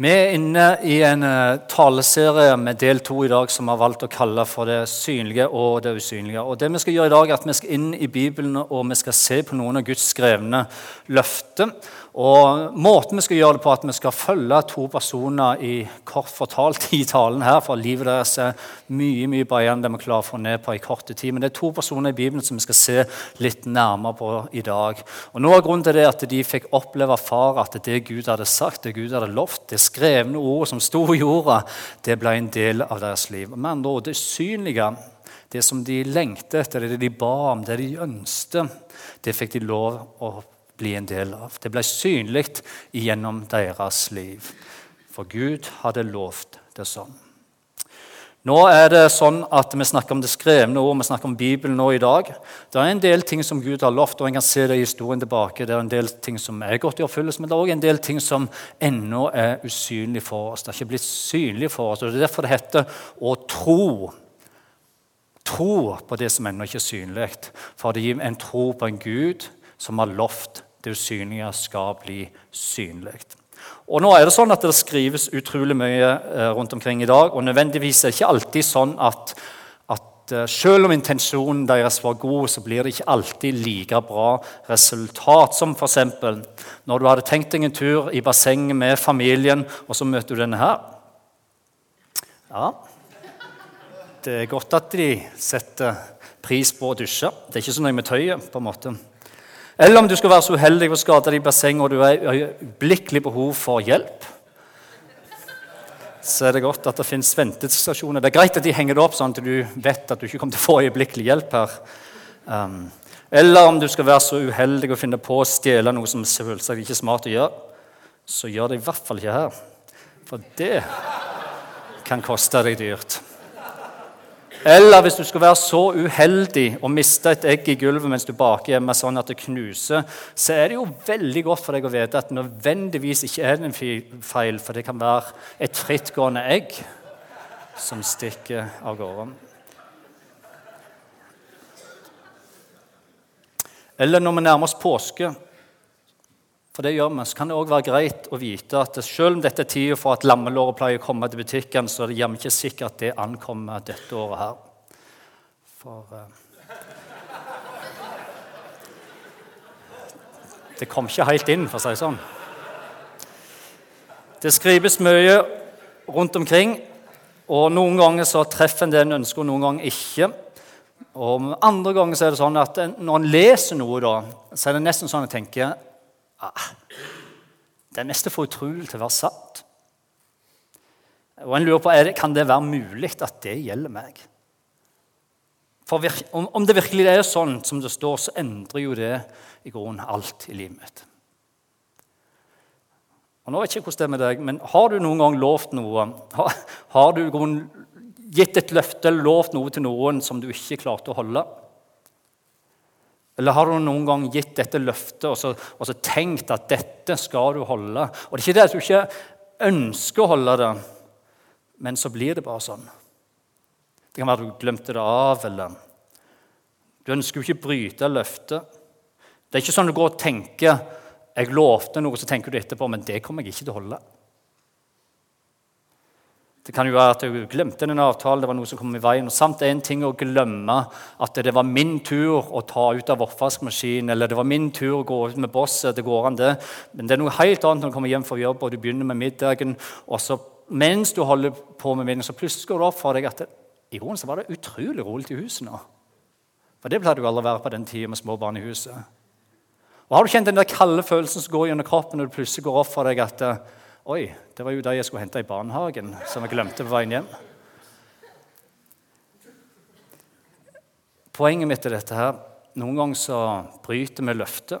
Vi er inne i en eh, taleserie med del to i dag som vi har valgt å kalle for det synlige og det usynlige. Og det Vi skal gjøre i dag er at vi skal inn i Bibelen og vi skal se på noen av Guds skrevne løfter. Og Måten vi skal gjøre det på, at vi skal følge to personer i kort fortalt i talen her, for livet deres er mye mye bredere enn det vi klarer å få ned på i korte tid. Men det er to personer i Bibelen som vi skal se litt nærmere på i dag. Og Noe av grunnen til det er at de fikk oppleve far at det Gud hadde sagt, det Gud hadde lovt, det skrevne ordet som sto i jorda, det ble en del av deres liv. Med andre ord, det synlige, det som de lengtet etter, det de ba om, det de ønsket, det fikk de lov å bli en del av. Det ble synlig gjennom deres liv. For Gud hadde lovt det sånn. Nå er det sånn at Vi snakker om det skrevne ord, vi snakker om Bibelen nå i dag. Det er en del ting som Gud har lovt, og en kan se det i historien tilbake. Det er en del ting som er gått i oppfyllelse, men det er også en del ting som ennå er usynlig for oss. Det er ikke blitt synlig for oss, og Det er derfor det heter å tro. Tro på det som ennå ikke er synlig. For det gir en tro på en Gud som har lovt det usynlige skal bli synlig. Og nå er Det sånn at det skrives utrolig mye eh, rundt omkring i dag. og Nødvendigvis er det ikke alltid sånn at, at eh, selv om intensjonen deres var god, så blir det ikke alltid like bra resultat. Som f.eks. når du hadde tenkt deg en tur i bassenget med familien, og så møter du denne her. Ja, det er godt at de setter pris på å dusje. Det er ikke så nøye med tøyet. på en måte. Eller om du skal være så uheldig å skade deg i bassenget og du har øyeblikkelig behov for hjelp, så er det godt at det fins ventestasjoner. Det er greit at de henger det opp sånn at du vet at du ikke kommer til å få øyeblikkelig hjelp her. Um, eller om du skal være så uheldig å finne på å stjele noe som selvsagt ikke er smart å gjøre, så gjør det i hvert fall ikke her. For det kan koste deg dyrt. Eller hvis du skal være så uheldig å miste et egg i gulvet mens du baker hjemme sånn at det knuser, så er det jo veldig godt for deg å vite at det nødvendigvis ikke er en feil, for det kan være et frittgående egg som stikker av gårde. Eller når vi nærmer oss påske, for det gjør vi, så kan det òg være greit å vite at selv om dette er tida for at lammelåret pleier å komme til butikken, så er det jammen ikke sikkert at det ankommer dette året her. For uh, Det kom ikke helt inn, for å si det sånn. Det skrives mye rundt omkring, og noen ganger så treffer en det en ønsker, og noen ganger ikke. Og Andre ganger så er det sånn at når en leser noe, da, så er det nesten sånn at jeg tenker ah, Det er nesten for utrolig til å være sant. Og en lurer på, det, Kan det være mulig at det gjelder meg? For Om det virkelig er sånn som det står, så endrer jo det i grunnen alt i livet mitt. Og nå vet jeg ikke hvordan det er med deg, men Har du noen gang lovt noe? Har, har du gitt et løfte eller lovt noe til noen som du ikke klarte å holde? Eller har du noen gang gitt dette løftet og så, og så tenkt at dette skal du holde? Og Det er ikke det at du ikke ønsker å holde det, men så blir det bare sånn. Det kan være at du glemte det av, eller Du ønsker jo ikke å bryte løftet. Det er ikke sånn du går og tenker jeg lovte noe, så tenker du etterpå men det kommer jeg ikke til å holde. Det kan jo være at jeg glemte en avtale, det var noe som kom i veien. Og samt en ting å glemme at det var min tur å ta ut av oppvaskmaskinen, eller det var min tur å gå ut med bosset. Det går an, det. Men det er noe helt annet når du kommer hjem fra jobb og du begynner med middagen. og så Mens du holder på med middagen, så plutselig går det opp for deg at det, i grunnen så var det utrolig rolig i huset nå. For det pleide jo aldri å være på den tida med små barn i huset. Og Har du kjent den der kalde følelsen som går gjennom kroppen når det plutselig går opp for deg at Oi, det var jo det jeg skulle hente i barnehagen, som jeg glemte på veien hjem. Poenget mitt er dette her Noen ganger så bryter vi løftet.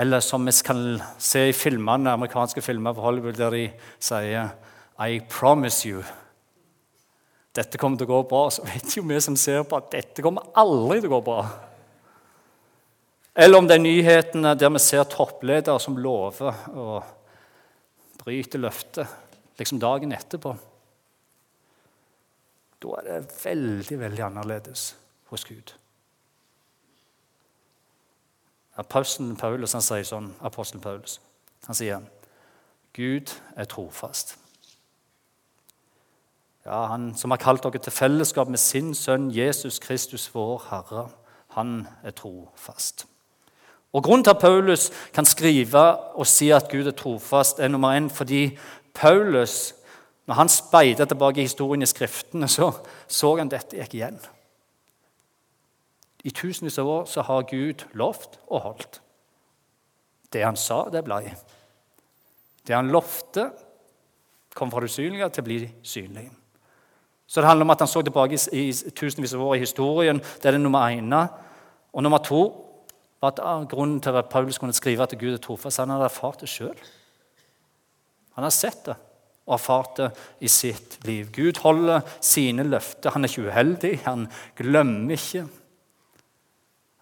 Eller som vi kan se i filmene, amerikanske filmer på Hollywood, der de sier I promise you. Dette kommer til å gå bra. Så vet jo vi som ser på, at dette kommer aldri til å gå bra. Eller om det er nyhetene der vi ser toppledere som lover å bryter løftet liksom dagen etterpå. Da er det veldig, veldig annerledes hos Gud. Apostelen Paulus han sier sånn, apostelen Paulus. Han sier Gud er trofast. Ja, Han som har kalt dere til fellesskap med sin sønn Jesus Kristus, vår Herre, han er trofast. Og Grunnen til at Paulus kan skrive og si at Gud er trofast, er nummer én fordi Paulus, når han speidet tilbake i historien i Skriftene, så så han dette gikk igjen. I tusenvis av år så har Gud lovt og holdt. Det han sa, det ble. Det han lovte, kom fra det usynlige til å bli synlig. Så det handler om at han så tilbake i, i tusenvis av år i historien. Det er det nummer ene. Og nummer to var at grunnen til at Paulus kunne skrive at Gud er trofast, han hadde erfart det sjøl. Han har sett det og erfart det i sitt liv. Gud holder sine løfter. Han er ikke uheldig, han glemmer ikke.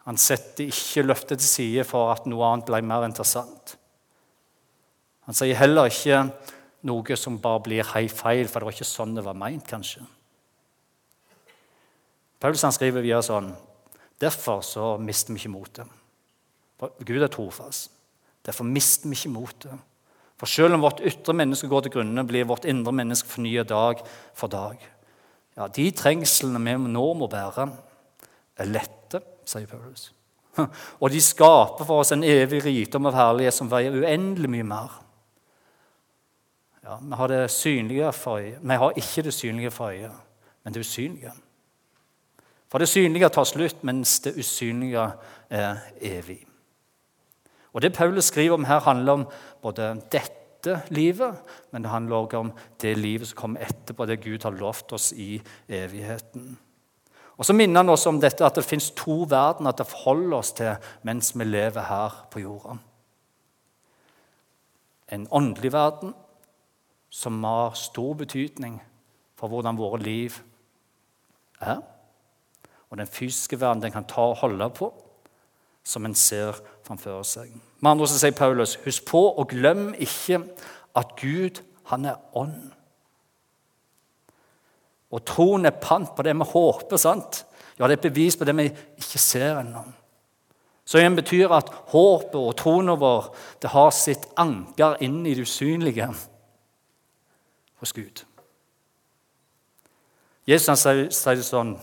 Han setter ikke løftet til side for at noe annet ble mer interessant. Han sier heller ikke noe som bare blir helt feil, for det var ikke sånn det var meint, kanskje. Paulus han skriver videre sånn Derfor så mister vi ikke motet. For Gud er trofast. Derfor mister vi ikke motet. For selv om vårt ytre menneske går til grunne, blir vårt indre menneske fornyet dag for dag. Ja, De trengslene vi nå må bære, er lette, sier Paulus. Og de skaper for oss en evig rikdom av herlighet som veier uendelig mye mer. Ja, Vi har det synlige for øye. Vi har ikke det synlige for øye, men det usynlige. For det synlige tar slutt, mens det usynlige er evig. Og Det Paulus skriver om her, handler om både dette livet, men det handler også om det livet som kommer etterpå, det Gud har lovt oss i evigheten. Og så minner han oss om dette at det fins to verdener å forholde oss til mens vi lever her på jorda. En åndelig verden som har stor betydning for hvordan våre liv er. Og den fysiske verden den kan ta og holde på, som en ser framfor seg. Med andre ord sier Paulus, husk på og glem ikke at Gud, han er ånd. Og troen er pant på det vi håper. sant? Ja, det er et bevis på det vi ikke ser ennå. Så igjen betyr at håpet og troen vår det har sitt anker inn i det usynlige hos Gud. Jesus sier, sier det sånn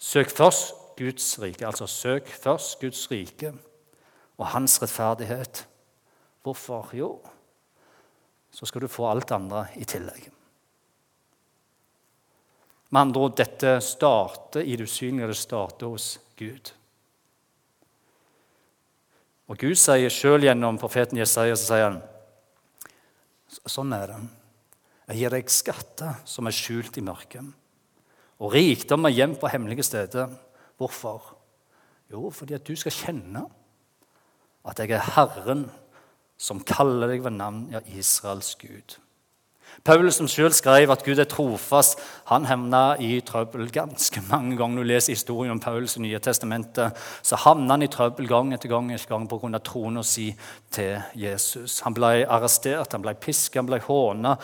Søk først Guds rike. Altså søk først Guds rike og hans rettferdighet. Hvorfor? Jo, så skal du få alt andre i tillegg. Med andre ord, dette starter i det usynlige, det starter hos Gud. Og Gud sier sjøl gjennom profeten Jesaja så sier han, sånn er det. Jeg gir deg skatter som er skjult i mørket, og rikdom er gjemt på hemmelige steder. Hvorfor? Jo, fordi at du skal kjenne at jeg er Herren som kaller deg ved navn, ja, Israels Gud. Paulus som selv skrev at Gud er trofast, han havna i trøbbel ganske mange ganger. Når du leser historien om Paulus i Nye testamentet, så havna han i trøbbel gang etter gang etter gang pga. troen si til Jesus. Han ble arrestert, han ble pisket, han ble håna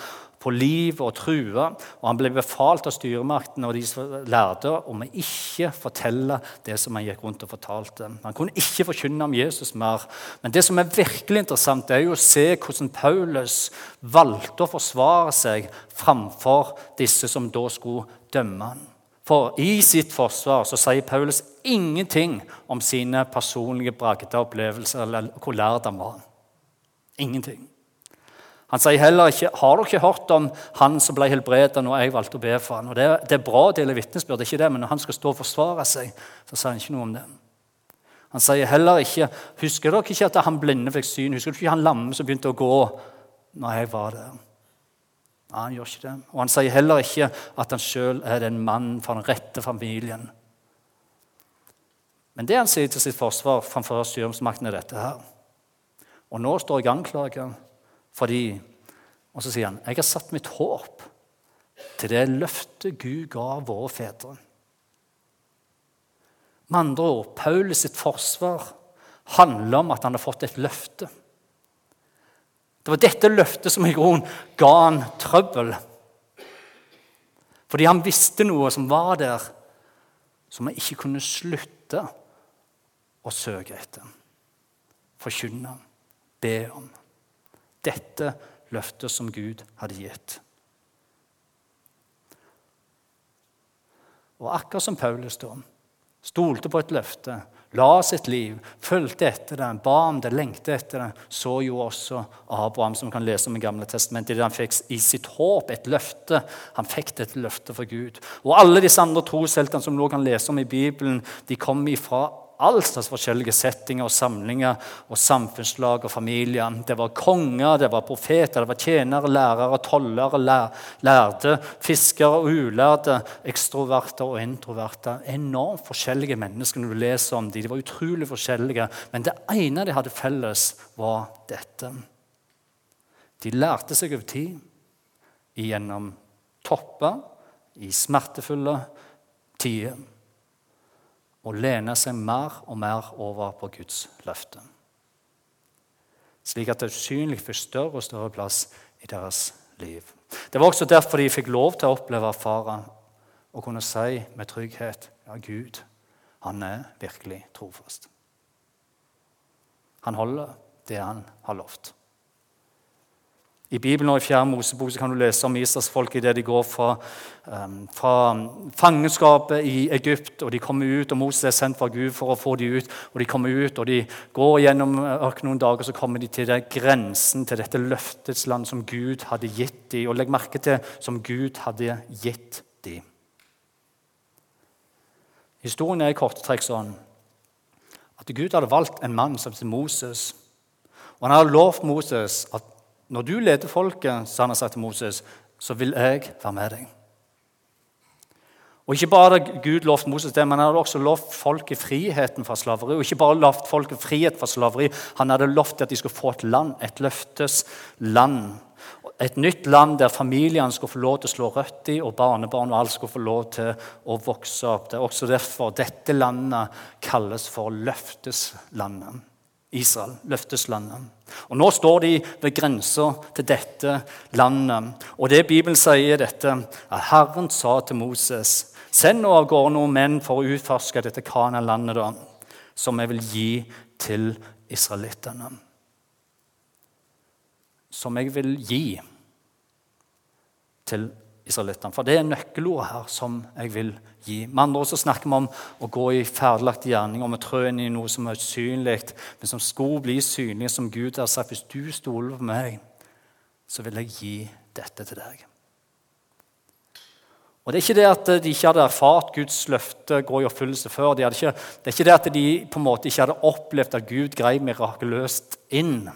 på liv og true. Og han ble befalt av styremakten og de som lærde om å ikke fortelle det som han gikk rundt og fortalte. Han kunne ikke forkynne om Jesus mer. Men det som er virkelig interessant, det er jo å se hvordan Paulus valgte å forsvare seg framfor disse som da skulle dømme han. For i sitt forsvar så sier Paulus ingenting om sine personlige bragder opplevelser eller hvor lærd han var. Ingenting. Han sier heller ikke har dere ikke hørt om han som ble helbredet når jeg valgte å be for han? Og det, det er bra å dele vitnesbyrd, ikke det, men når han skal stå og forsvare seg, så sier han ikke noe om det. Han sier heller ikke Husker dere ikke at han blinde fikk syn? Husker dere ikke han lamme som begynte å gå når jeg var der? Nei, han gjør ikke det. Og han sier heller ikke at han sjøl er den mannen for den rette familien. Men det han sier til sitt forsvar framfor styringsmakten, er dette her. Og nå står jeg anklaget fordi Og så sier han, 'Jeg har satt mitt håp til det løftet Gud ga våre fedre'. Med andre ord, Paulus sitt forsvar handler om at han har fått et løfte. Det var dette løftet som i grunnen ga han trøbbel. Fordi han visste noe som var der, som han ikke kunne slutte å søke etter. Forkynne, be om. Dette løftet som Gud hadde gitt. Og akkurat som Paulus da, stolte på et løfte, la sitt liv, fulgte etter det, ba om det, lengtet etter det, så jo også Abraham, som kan lese om i Gamle testamentet, han fikk i sitt håp et løfte. Han fikk dette løftet fra Gud. Og alle disse andre trosheltene som nå kan lese om i Bibelen, de kom ifra all slags forskjellige settinger og samlinger og samfunnslag og familier. Det var konger, det var profeter, det var tjenere, lærere, tollere, lærde, fiskere og ulærde, ekstroverte og introverte. Enormt forskjellige mennesker når du leser om dem. De var utrolig forskjellige, men det ene de hadde felles, var dette. De lærte seg over tid gjennom topper, i smertefulle tider og lene seg mer og mer over på Guds løfte. Slik at det usynlig fikk større og større plass i deres liv. Det var også derfor de fikk lov til å oppleve fara og kunne si med trygghet ja, Gud, han er virkelig trofast. Han holder det han har lovt. I Bibelen og i Fjerde Mosebok kan du lese om Israelsfolket idet de går fra, um, fra fangenskapet i Egypt. og De kommer ut, og Moses er sendt fra Gud for å få dem ut. og De kommer ut, og de går gjennom ørkenen noen dager, så kommer de til grensen til dette løftets land som Gud hadde gitt dem. Og legg merke til som Gud hadde gitt dem. Historien er i korte trekk sånn at Gud hadde valgt en mann som heter Moses. Og han hadde lovt Moses at når du leder folket, sa han sa til Moses, så vil jeg være med deg. Og Ikke bare Gud lovte Moses det, men han hadde også lovt folket friheten fra slaveri. Og ikke bare lovt folket frihet fra slaveri, han hadde lovt at de skulle få et land, et løftes land. Et nytt land der familiene skulle få lov til å slå rødt i, og barnebarn og alle skulle få lov til å vokse opp. Det er også derfor dette landet kalles for løfteslandet. Israel, løfteslandet. Og Nå står de ved grensa til dette landet. Og det Bibelen sier, dette, at Herren sa til Moses.: Send nå av gårde noen menn for å utforske dette Kana-landet, som jeg vil gi til israelittene. Som jeg vil gi til israelittene. For det er nøkkelordet her som jeg vil gi. Med andre ord så snakker vi om å gå i ferdiglagte gjerninger, om å inn i noe som er usynlig, men som skulle bli synlig, som Gud har sagt. Hvis du stoler på meg, så vil jeg gi dette til deg. Og Det er ikke det at de ikke hadde erfart Guds løfte gå i oppfyllelse før. De ikke, det er ikke det at de på en måte ikke hadde opplevd at Gud grei mirakuløst inn.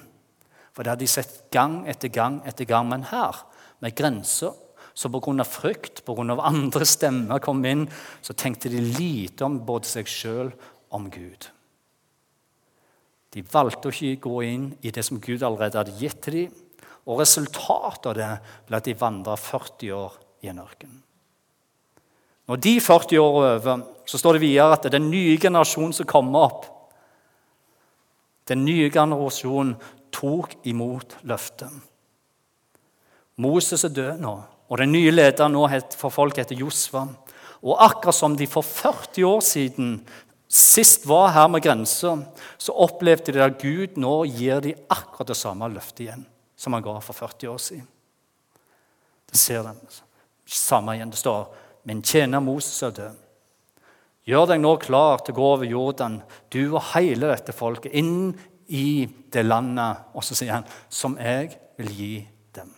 For det hadde de sett gang etter gang etter gang. Men her, med grenser så pga. frykt, pga. andre stemmer kom inn, så tenkte de lite om både seg sjøl om Gud. De valgte å ikke gå inn i det som Gud allerede hadde gitt til dem. Og resultatet av det ble at de vandra 40 år i en ørken. Når de 40 år er over, så står det videre at det er den nye generasjonen som kommer opp Den nye generasjonen tok imot løftet. Moses er død nå. Og Den nye lederen nå for folk heter Josva. Og akkurat som de for 40 år siden sist var her med grensa, så opplevde de at Gud nå gir de akkurat det samme løftet igjen som han ga for 40 år siden. Det ser den. Samme igjen. Det står Min tjener Moses er død. Gjør deg nå klar til å gå over Jordan, du og hele dette folket, inn i det landet, og så sier han, som jeg vil gi dem.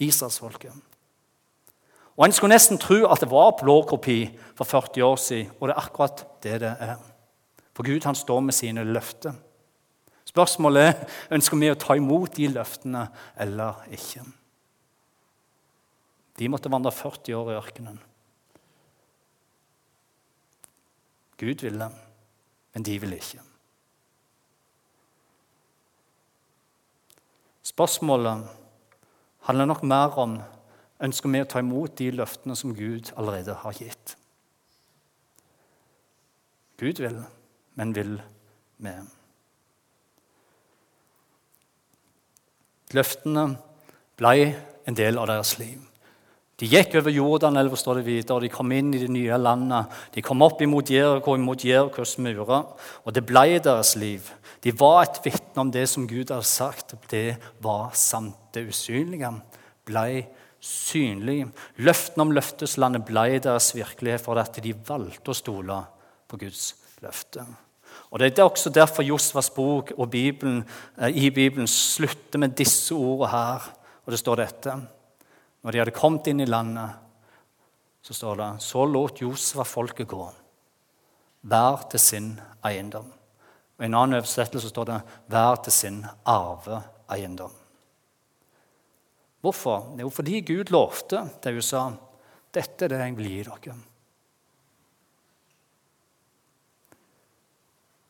Israelsfolket. Og En skulle nesten tro at det var blåkopi for 40 år siden, og det er akkurat det det er. For Gud han står med sine løfter. Spørsmålet er ønsker vi å ta imot de løftene eller ikke. De måtte vandre 40 år i ørkenen. Gud ville, men de ville ikke. Spørsmålet handler nok mer om ønsker vi å ta imot de løftene som Gud allerede har gitt. Gud vil, men vil vi. Løftene ble en del av deres liv. De gikk over Jordanelva, står det videre, de kom inn i det nye landet. De kom opp imot Jeriko, imot Jerikos murer, og det ble deres liv. De var et vitne om det som Gud hadde sagt. Det var sant. Det usynlige ble synlig. Løftene om løfteslandet ble deres virkelighet for at de valgte å stole på Guds løfte. Og Det er også derfor Josvas bok og Bibelen, eh, i Bibelen slutter med disse ordene her. Og det står dette. Når de hadde kommet inn i landet, så står det så lot Josva folket gå, hver til sin eiendom. Og I en annen oversettelse står det 'hver til sin arveeiendom'. Hvorfor? Jo, fordi Gud lovte det hun sa. dette er det jeg vil gi dere.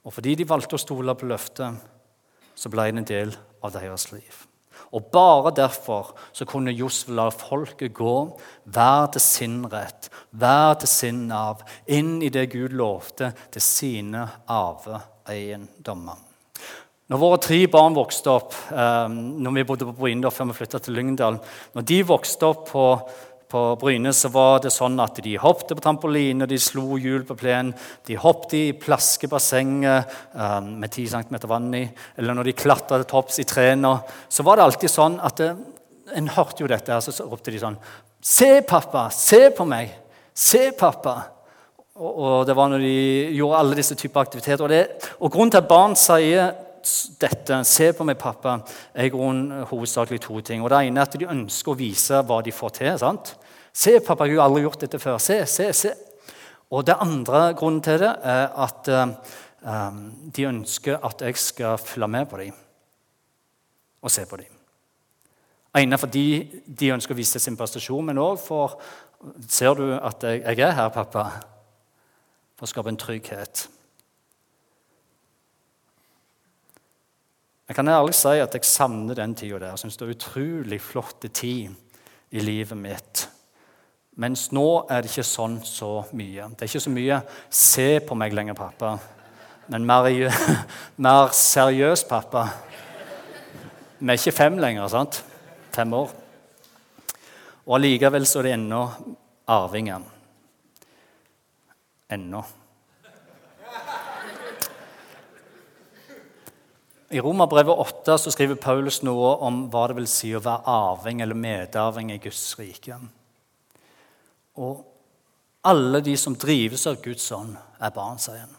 Og fordi de valgte å stole på løftet, så ble det en del av deres liv. Og Bare derfor så kunne Josef la folket gå, hver til sin rett, hver til sin arv, inn i det Gud lovte til sine arveeiendommer. Når våre tre barn vokste opp, eh, når vi bodde på Bryne før vi flytta til Lyngdal Når de vokste opp på på Bryne så var det sånn at de hoppet på trampoline, de slo hjul på plenen, de hoppet i plaskebassenget eh, med 10 cm vann i, eller når de klatret til topps i trærne, så var det alltid sånn at det, En hørte jo dette, så ropte de sånn Se, pappa! Se på meg! Se, pappa! Og, og det var når de gjorde alle disse typer aktiviteter. Og, det, og grunnen til at barn sier dette, se på meg, pappa, er i grunnen hovedsakelig to ting. Og Det ene er at de ønsker å vise hva de får til. sant? Se, pappa, jeg har aldri gjort dette før. Se, se, se. Og det andre grunnen til det er at um, de ønsker at jeg skal følge med på dem og se på dem. Ene fordi de ønsker å vise sin prestasjon, men òg for Ser du at jeg, jeg er her, pappa? For å skape en trygghet. Jeg kan ærlig si at jeg savner den tida der. Jeg syns det er utrolig flott tid i livet mitt. Mens nå er det ikke sånn så mye. Det er ikke så mye 'se på meg lenger, pappa', men mer, mer seriøs pappa. Vi er ikke fem lenger, sant? Fem år. Og allikevel så er det ennå arvinger. Ennå. I Romerbrevet 8 så skriver Paulus noe om hva det vil si å være arving eller medarving i Guds rike. Og alle de som drives av Guds ånd, er barn, sier han.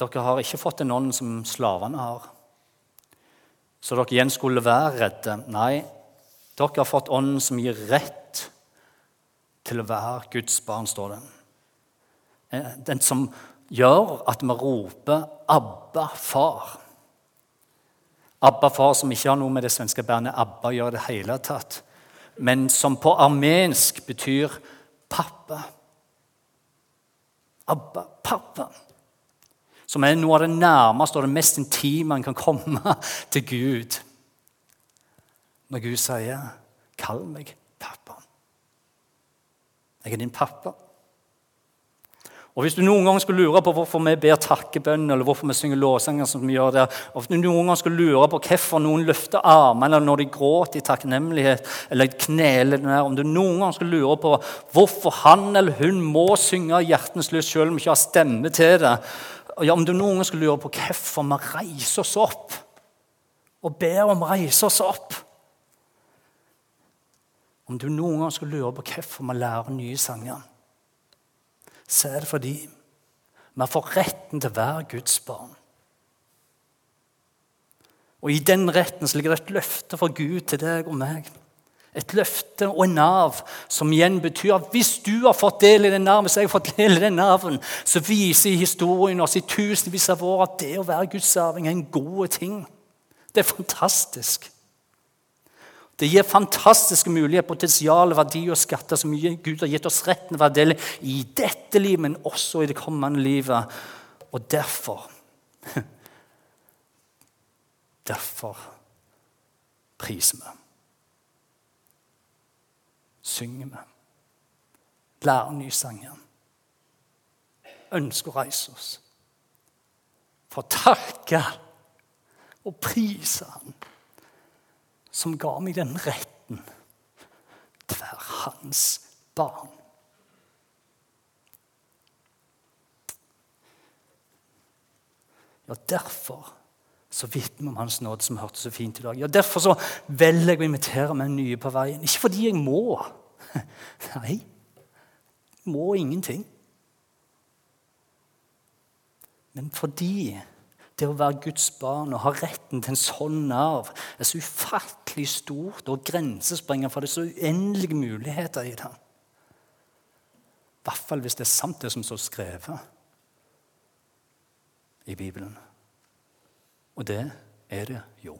Dere har ikke fått en ånd som slavene har, så dere igjen skulle være redde. Nei, dere har fått ånden som gir rett til å være Guds barn, står det. Eh, den som gjør at vi roper 'Abba, far'. Abba, far, som ikke har noe med det svenske bandet Abba å gjøre det hele tatt, men som på armensk betyr pappa. Abba, pappa. Som er noe av det nærmeste og det mest intime man kan komme til Gud. Når Gud sier 'Kall meg pappa'. Jeg er din pappa. Og Hvis du noen gang skulle lure på hvorfor vi ber takkebønn, eller hvorfor vi synger låsanger, som vi gjør der, og hvis du noen gang skulle lure på hvorfor noen løfter armene når de gråter i takknemlighet, eller kneler der, om du noen gang skulle lure på hvorfor han eller hun må synge hjertens lyst selv om vi ikke har stemme til det, ja, om du noen gang skulle lure på hvorfor vi reiser oss opp og ber om å reise oss opp. Om du noen gang skulle lure på hvorfor vi lærer nye sanger så er det fordi vi får retten til å være Guds barn. Og I den retten så ligger det et løfte fra Gud til deg og meg. Et løfte og en nav som igjen betyr at hvis du har fått del i den hvis jeg har fått del i den arven, så viser historien oss i tusenvis av år at det å være Guds arving er en god ting. Det er fantastisk. Det gir fantastiske muligheter, potensial, verdi og skatter som Gud har gitt oss retten til å dele i dette livet, men også i det kommende livet. Og derfor Derfor priser vi. Synger vi. Lærer nye sanger. Ønsker å reise oss. For å takke og prise Han som ga meg den retten hans barn. Ja, derfor så vitner vi om Hans nåde, som vi hørte så fint i dag. Ja, Derfor så velger jeg å invitere meg nye på veien. Ikke fordi jeg må. Nei, jeg må ingenting. Men fordi det å være Guds barn og ha retten til en sånn arv er så ufattelig stort og grensesprengende, for det er så uendelige muligheter i det. I hvert fall hvis det er sant, det som står skrevet i Bibelen. Og det er det jo.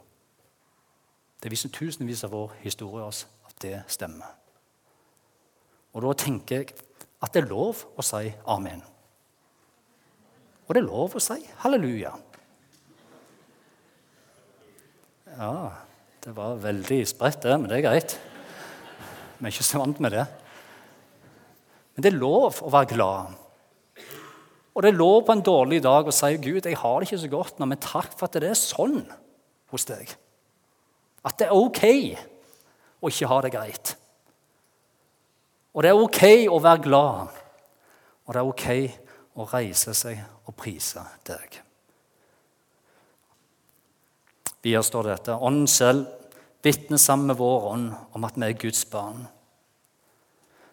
Det viser tusenvis av vår historie oss at det stemmer. Og da tenker jeg at det er lov å si amen. Og det er lov å si halleluja. Ja, det var veldig spredt, det, men det er greit. Vi er ikke så vant med det. Men det er lov å være glad. Og det er lov på en dårlig dag å si Gud, jeg har det ikke så godt nå, men takk for at det er sånn hos deg. At det er ok å ikke ha det greit. Og det er ok å være glad. Og det er ok å reise seg og prise deg. Videre står dette Ånden selv vitner sammen med vår ånd om at vi er Guds barn.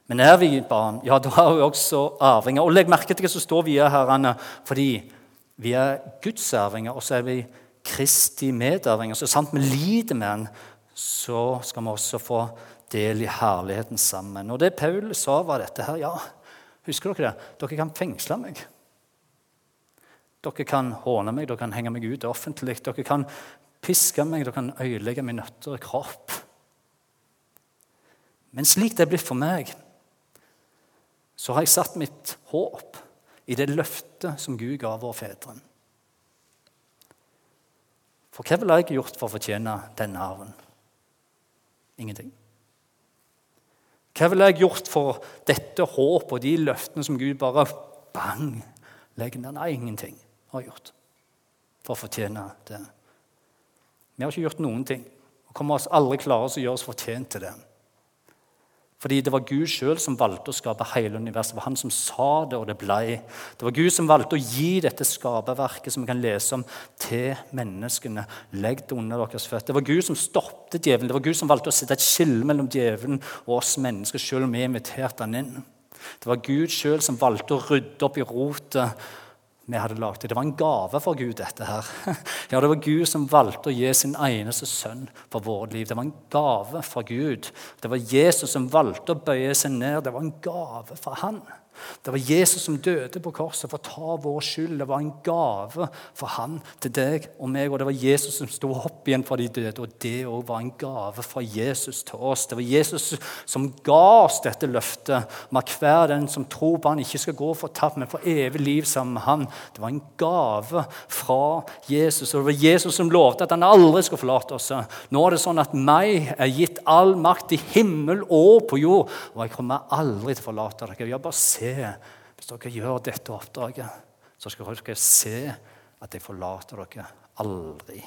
Men er vi barn, ja, da er vi også arvinger. Og legg merke til hva som står videre her, Anne, fordi vi er Guds arvinger, og så er vi Kristi medarvinger. Så sant vi lider med han, så skal vi også få del i herligheten sammen. Og det Paul sa, var dette her. Ja, husker dere det? Dere kan fengsle meg. Dere kan håne meg, dere kan henge meg ut offentlig. Dere kan piske meg, dere kan ødelegge min nøtter kropp. Men slik det er blitt for meg, så har jeg satt mitt håp i det løftet som Gud ga våre fedre. For hva ville jeg gjort for å fortjene denne arven? Ingenting. Hva ville jeg gjort for dette håpet og de løftene som Gud bare bang legger ned? Nei, ingenting har jeg gjort for å fortjene det. Vi har ikke gjort noen ting og kommer oss aldri klare å gjøre oss fortjent til det. Fordi det var Gud sjøl som valgte å skape hele universet. Det var han som sa det, og det blei. Det var Gud som valgte å gi dette skaperverket som vi kan lese om, til menneskene. Legg det under deres føtter. Det var Gud som stoppet djevelen. Det var Gud som valgte å sette et skille mellom djevelen og oss mennesker, selv om vi inviterte han inn. Det var Gud sjøl som valgte å rydde opp i rotet vi hadde lagd det. Det var en gave for Gud, dette her. Ja, Det var Gud som valgte å gi sin eneste sønn for vårt liv. Det var en gave fra Gud. Det var Jesus som valgte å bøye seg ned. Det var en gave fra han. Det var Jesus som døde på korset for å ta vår skyld. Det var en gave for han til deg og meg. Og det var Jesus som sto opp igjen fra de døde, og det òg var en gave fra Jesus til oss. Det var Jesus som ga oss dette løftet om at hver den som tror på han ikke skal gå fortapt, men få evig liv sammen med han. Det var en gave fra Jesus. Og det var Jesus som lovte at han aldri skulle forlate oss. Nå er det sånn at meg er gitt all makt i himmel og på jord, og jeg kommer aldri til å forlate dere. Jeg bare se se Hvis dere gjør dette oppdraget, så skal dere se at jeg forlater dere aldri.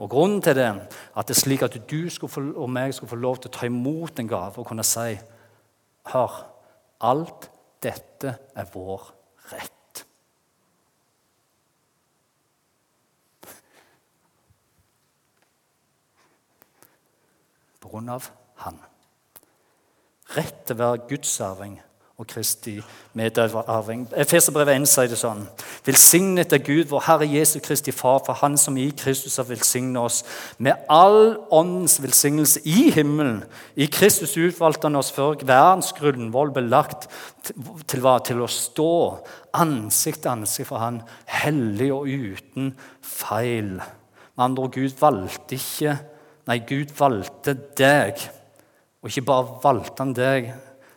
Og Grunnen til det at det er slik at du få, og meg skulle få lov til å ta imot en gave og kunne si Hør, alt dette er vår rett. På grunn av Han. Rett til å være gudsarving og Kristi medarving. Efeserbrevet 1 sier det sånn.: Velsignet er Gud, vår Herre Jesu Kristi Far, for Han som i Kristus har velsignet oss med all åndens velsignelse i himmelen. I Kristus utvalgte Han oss før verdens grunnvoll ble lagt til, hva? til å stå ansikt til ansikt for Han, hellig og uten feil. Med andre ord, Gud valgte ikke Nei, Gud valgte deg. Og ikke bare valgte han deg,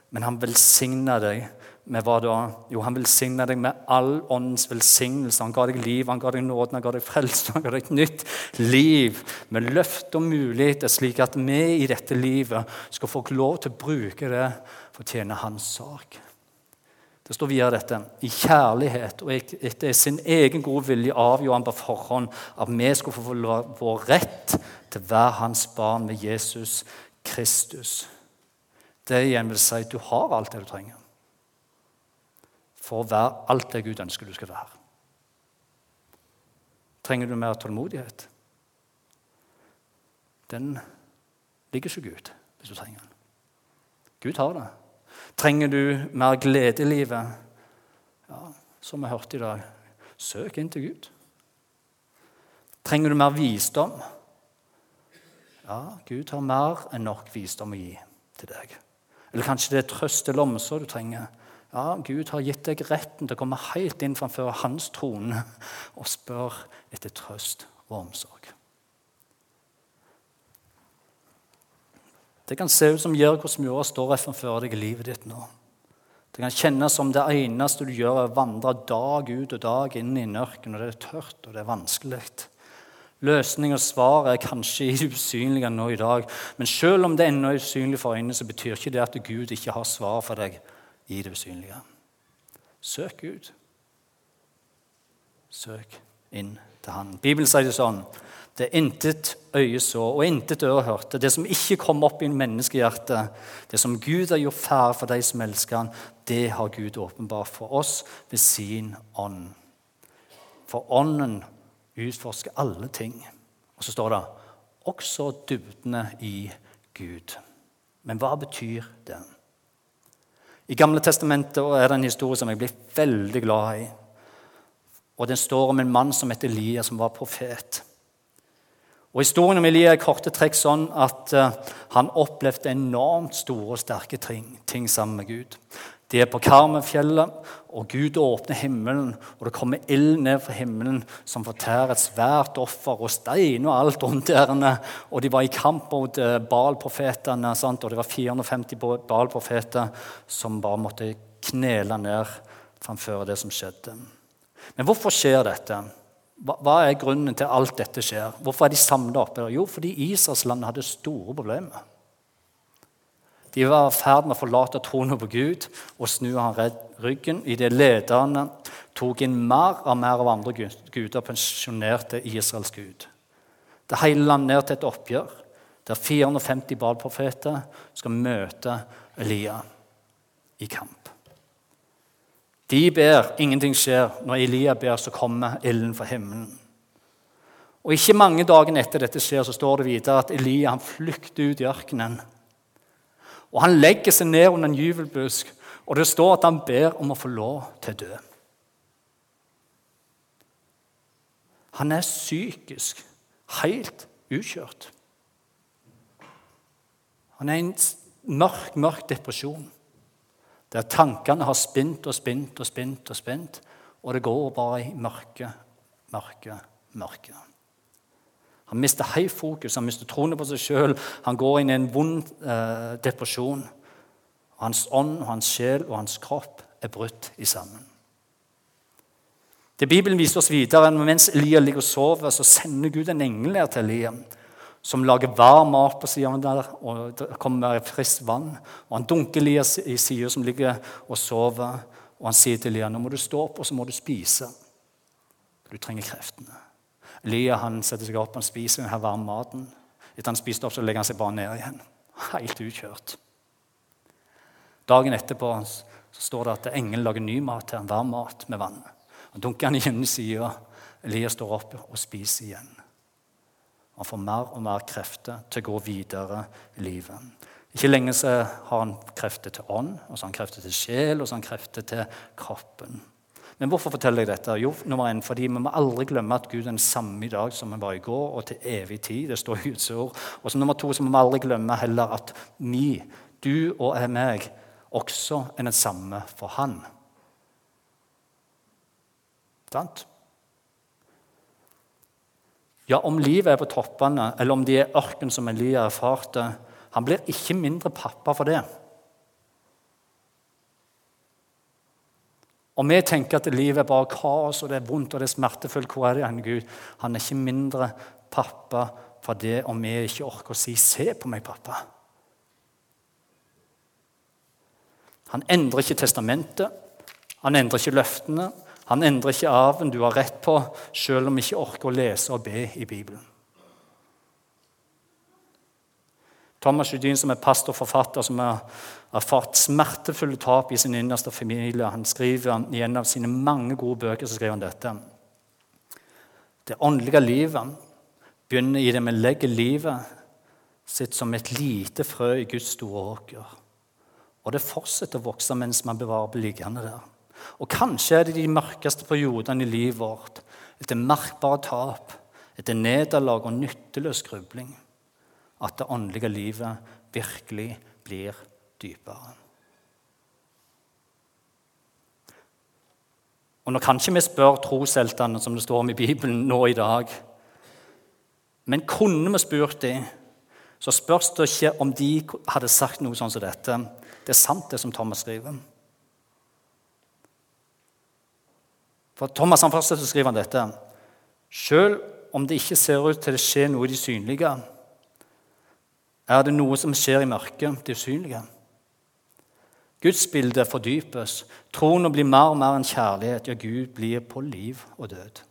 men han velsigna deg med hva da? Jo, han velsigna deg med all åndens velsignelse. Han ga deg liv, han ga deg nåden, han ga deg frelse, han ga deg et nytt liv med løfte og muligheter, slik at vi i dette livet skal få lov til å bruke det for å tjene hans sak. Det står videre dette. I kjærlighet og etter sin egen gode vilje avgjorde han på forhånd at vi skulle få vår rett til å være hans barn med Jesus Kristus det igjen vil si at du har alt det du trenger for å være alt det Gud ønsker du skal være. Trenger du mer tålmodighet? Den ligger ikke Gud hvis du trenger den. Gud har det. Trenger du mer glede i livet? Ja, som vi hørte i dag søk inn til Gud. Trenger du mer visdom? Ja, Gud har mer enn nok visdom å gi til deg. Eller kanskje det er trøst eller omsorg du trenger. Ja, Gud har gitt deg retten til å komme helt inn framfor hans trone og spørre etter trøst og omsorg. Det kan se ut som Jericho murer står rett framfor deg i livet ditt nå. Det kan kjennes som det eneste du gjør, er å vandre dag ut og dag inn i ørkenen, og det er tørt og det er vanskelig. Løsning og svar er kanskje usynlige nå i dag, men selv om det ennå er usynlig for øynene, så betyr ikke det at Gud ikke har svar for deg i det usynlige. Søk Gud. Søk inn til Han. Bibelen sier det sånn det er intet øye så og intet øre hørte, det som ikke kom opp i en menneskehjerte, det som Gud har gjort ferdig for de som elsker han, det har Gud åpenbart for oss ved sin ånd. For ånden utforsker alle ting. Og så står det også dybdene i Gud. Men hva betyr det? I Gamle testamentet er det en historie som jeg blir veldig glad i. Og Den står om en mann som het Elia, som var profet. Og Historien om Elia er korte trekk sånn at uh, han opplevde enormt store og sterke ting, ting sammen med Gud. De er på Karmenfjellet, og Gud åpner himmelen. og Det kommer ild ned fra himmelen som fortærer et svært offer og stein og alt rundt der. Og de var i kamp mot uh, Baal-profetene, og det var 450 Baal-profeter som bare måtte knele ned framfor det som skjedde. Men hvorfor skjer dette? Hva er grunnen til alt dette skjer? Hvorfor er de samlet oppe? Jo, fordi Israelslandet hadde store problemer. De var i ferd med å forlate troen på Gud og snu han ryggen idet lederne tok inn mer og mer av andre guder pensjonerte Israels gud. Det hele landet ned til et oppgjør der 450 badprofeter skal møte Elia i kamp. De ber, ingenting skjer. Når Elia ber, så kommer ilden fra himmelen. Og Ikke mange dagene etter dette skjer, så står det videre at Elia flykter ut i ørkenen. Og Han legger seg ned under en juvelbusk, og det står at han ber om å få lov til å dø. Han er psykisk helt ukjørt. Han er i en mørk, mørk depresjon. Der tankene har spint og spint og spint, og spint, og det går bare i mørke, mørke, mørke. Han mister helt fokus, han mister troen på seg sjøl. Han går inn i en vond eh, depresjon. Og hans ånd, og hans sjel og hans kropp er brutt i sammen. Det Bibelen viser oss videre, Mens Elia ligger og sover, så sender Gud en engel ned til Elia som lager varm mat på siden der, og det kommer friskt vann. Og Han dunker Elias i sida som ligger og sover, og han sier til Elia nå må du stå opp og så må du spise. Du trenger kreftene. Elia han setter seg opp, og spiser denne varme maten. Etter han spiste opp, så legger han seg bare ned igjen. Helt utkjørt. Dagen etterpå så står det at engelen lager ny mat til han, varm mat med vann. Han dunker han igjen i sida. Elias står opp og spiser igjen. Han får mer og mer krefter til å gå videre i livet. Ikke lenge så har han krefter til ånd, og så har han krefter til sjel og så har han krefter til kroppen. Men hvorfor forteller jeg dette? Jo, nummer en, fordi Vi må aldri glemme at Gud er den samme i dag som han var i går, og til evig tid. Det står i Guds ord. Og så nummer to så må vi aldri glemme heller at vi, du og jeg, meg, også er den samme for Han. Sant? Ja, om livet er på toppene, eller om de er ørken som Elia erfarte Han blir ikke mindre pappa for det. Og vi tenker at livet er bare kaos og det er vondt og det er smertefullt. Hvor er det igjen, Gud? Han er ikke mindre pappa for det om vi ikke orker å si 'Se på meg, pappa'. Han endrer ikke testamentet, han endrer ikke løftene. Han endrer ikke arven du har rett på, selv om vi ikke orker å lese og be i Bibelen. Thomas Judin, som er pastor og forfatter, som har erfart smertefulle tap i sin innerste familie, han skriver i en av sine mange gode bøker så skriver han dette. Det åndelige livet begynner i det vi legger livet sitt som et lite frø i Guds store åker. Og det fortsetter å vokse mens man bevarer beliggende liggende der. Og kanskje er det de mørkeste periodene i livet vårt, etter merkbare tap, etter nederlag og nytteløs grubling, at det åndelige livet virkelig blir dypere. Og Nå kan ikke vi spørre trosheltene som det står om i Bibelen nå i dag. Men kunne vi spurt dem, så spørs det ikke om de hadde sagt noe sånn som dette. Det er sant, det som Thomas skriver. For Thomas han fortsetter å skrive dette. Selv om det ikke ser ut til det skjer noe i det synlige, er det noe som skjer i mørket, det usynlige. Gudsbildet fordypes. Troen blir mer og mer enn kjærlighet. Ja, Gud blir på liv og død.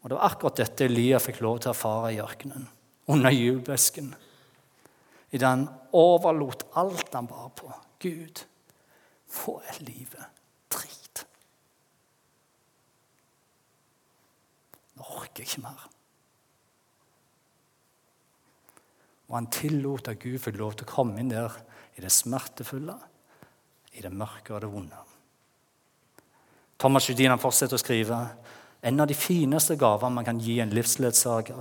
Og Det var akkurat dette Elia fikk lov til å erfare i ørkenen, under julebesken. Idet han overlot alt han bar på. Gud, nå er livet drit. Nå orker jeg ikke mer. Og han tillot at Gud fikk lov til å komme inn der i det smertefulle, i det mørke og det vonde. Thomas Judin fortsetter å skrive en av de fineste gaver man kan gi en livsledsager,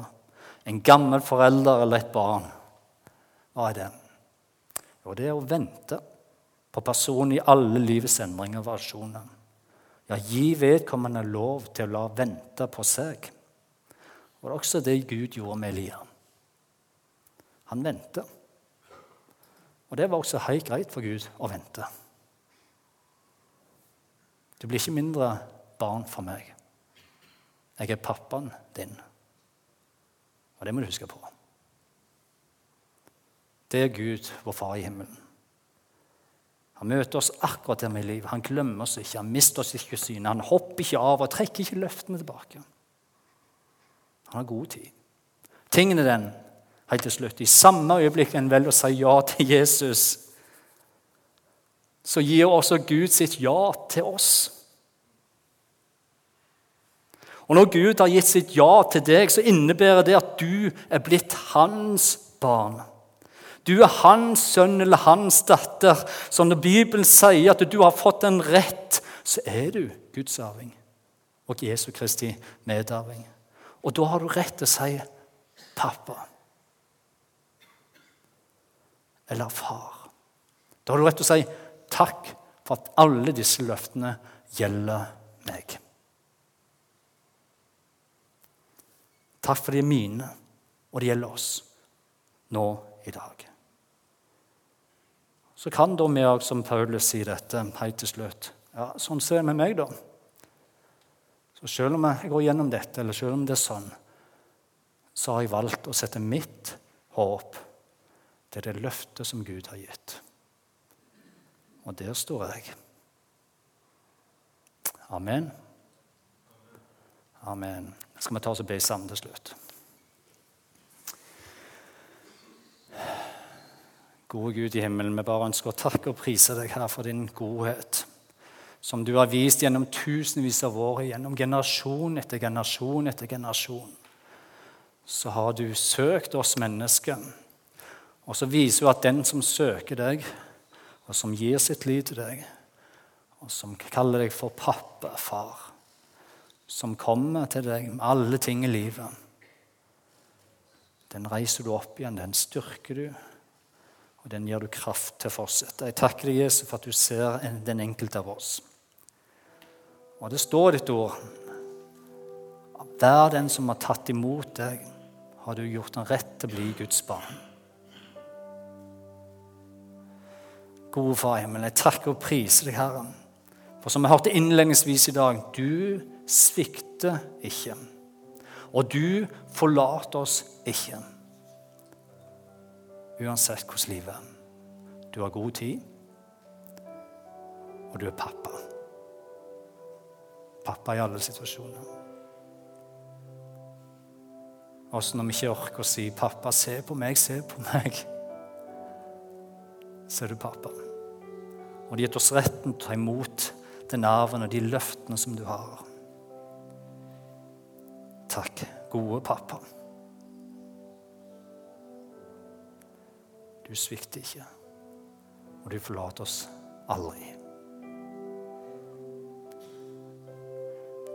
en gammel forelder eller et barn. Hva er det? Jo, det er å vente på personen i alle livets endringer og variasjoner. Ja, gi vedkommende lov til å la vente på seg. Og det er også det Gud gjorde med Elia. Han venter. Og det var også helt greit for Gud å vente. Du blir ikke mindre barn for meg. Jeg er pappaen din. Og det må du huske på. Det er Gud, vår far i himmelen. Han møter oss akkurat der i livet. Han glemmer oss ikke, han mister oss ikke synet. Han hopper ikke av og trekker ikke løftene tilbake. Han har god tid. Tingen er den, helt til slutt, i samme øyeblikk en velger å si ja til Jesus, så gir også Gud sitt ja til oss. Og Når Gud har gitt sitt ja til deg, så innebærer det at du er blitt hans barn. Du er hans sønn eller hans datter. Så når Bibelen sier at du har fått en rett, så er du Guds arving og Jesu Kristi medarving. Og da har du rett til å si 'pappa' eller 'far'. Da har du rett til å si 'takk for at alle disse løftene gjelder meg'. Takk for de er mine, og de gjelder oss nå i dag. Så kan da vi òg, som Paulus sier dette helt til slutt Ja, sånn ser det med meg, da. Så selv om jeg går gjennom dette, eller selv om det er sånn, så har jeg valgt å sette mitt håp til det løftet som Gud har gitt. Og der står jeg. Amen. Amen. Skal vi ta oss og be sammen til slutt? Gode Gud i himmelen, vi bare ønsker å takke og prise deg her for din godhet. Som du har vist gjennom tusenvis av år, gjennom generasjon etter generasjon etter generasjon. Så har du søkt oss mennesker. Og så viser du at den som søker deg, og som gir sitt liv til deg, og som kaller deg for pappa, far som kommer til deg med alle ting i livet, den reiser du opp igjen, den styrker du, og den gir du kraft til å fortsette. Jeg takker deg, Jesus, for at du ser den enkelte av oss. Og det står ditt ord Hver den som har tatt imot deg, har du gjort en rett til å bli Guds barn. Gode Far i himmelen, jeg takker og priser deg, Herren. For som jeg hørte innledningsvis i dag, du svikter ikke. Og du forlater oss ikke. Uansett hvordan livet er. Du har god tid, og du er pappa. Pappa i alle situasjoner. Også når vi ikke orker å si 'Pappa, se på meg, se på meg', så er du pappa. Og det har gitt oss retten til å ta imot den arven og de løftene som du har. Takk, gode pappa. Du svikter ikke, og du forlater oss aldri.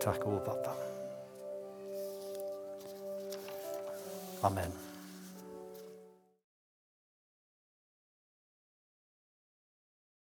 Takk, gode pappa. Amen.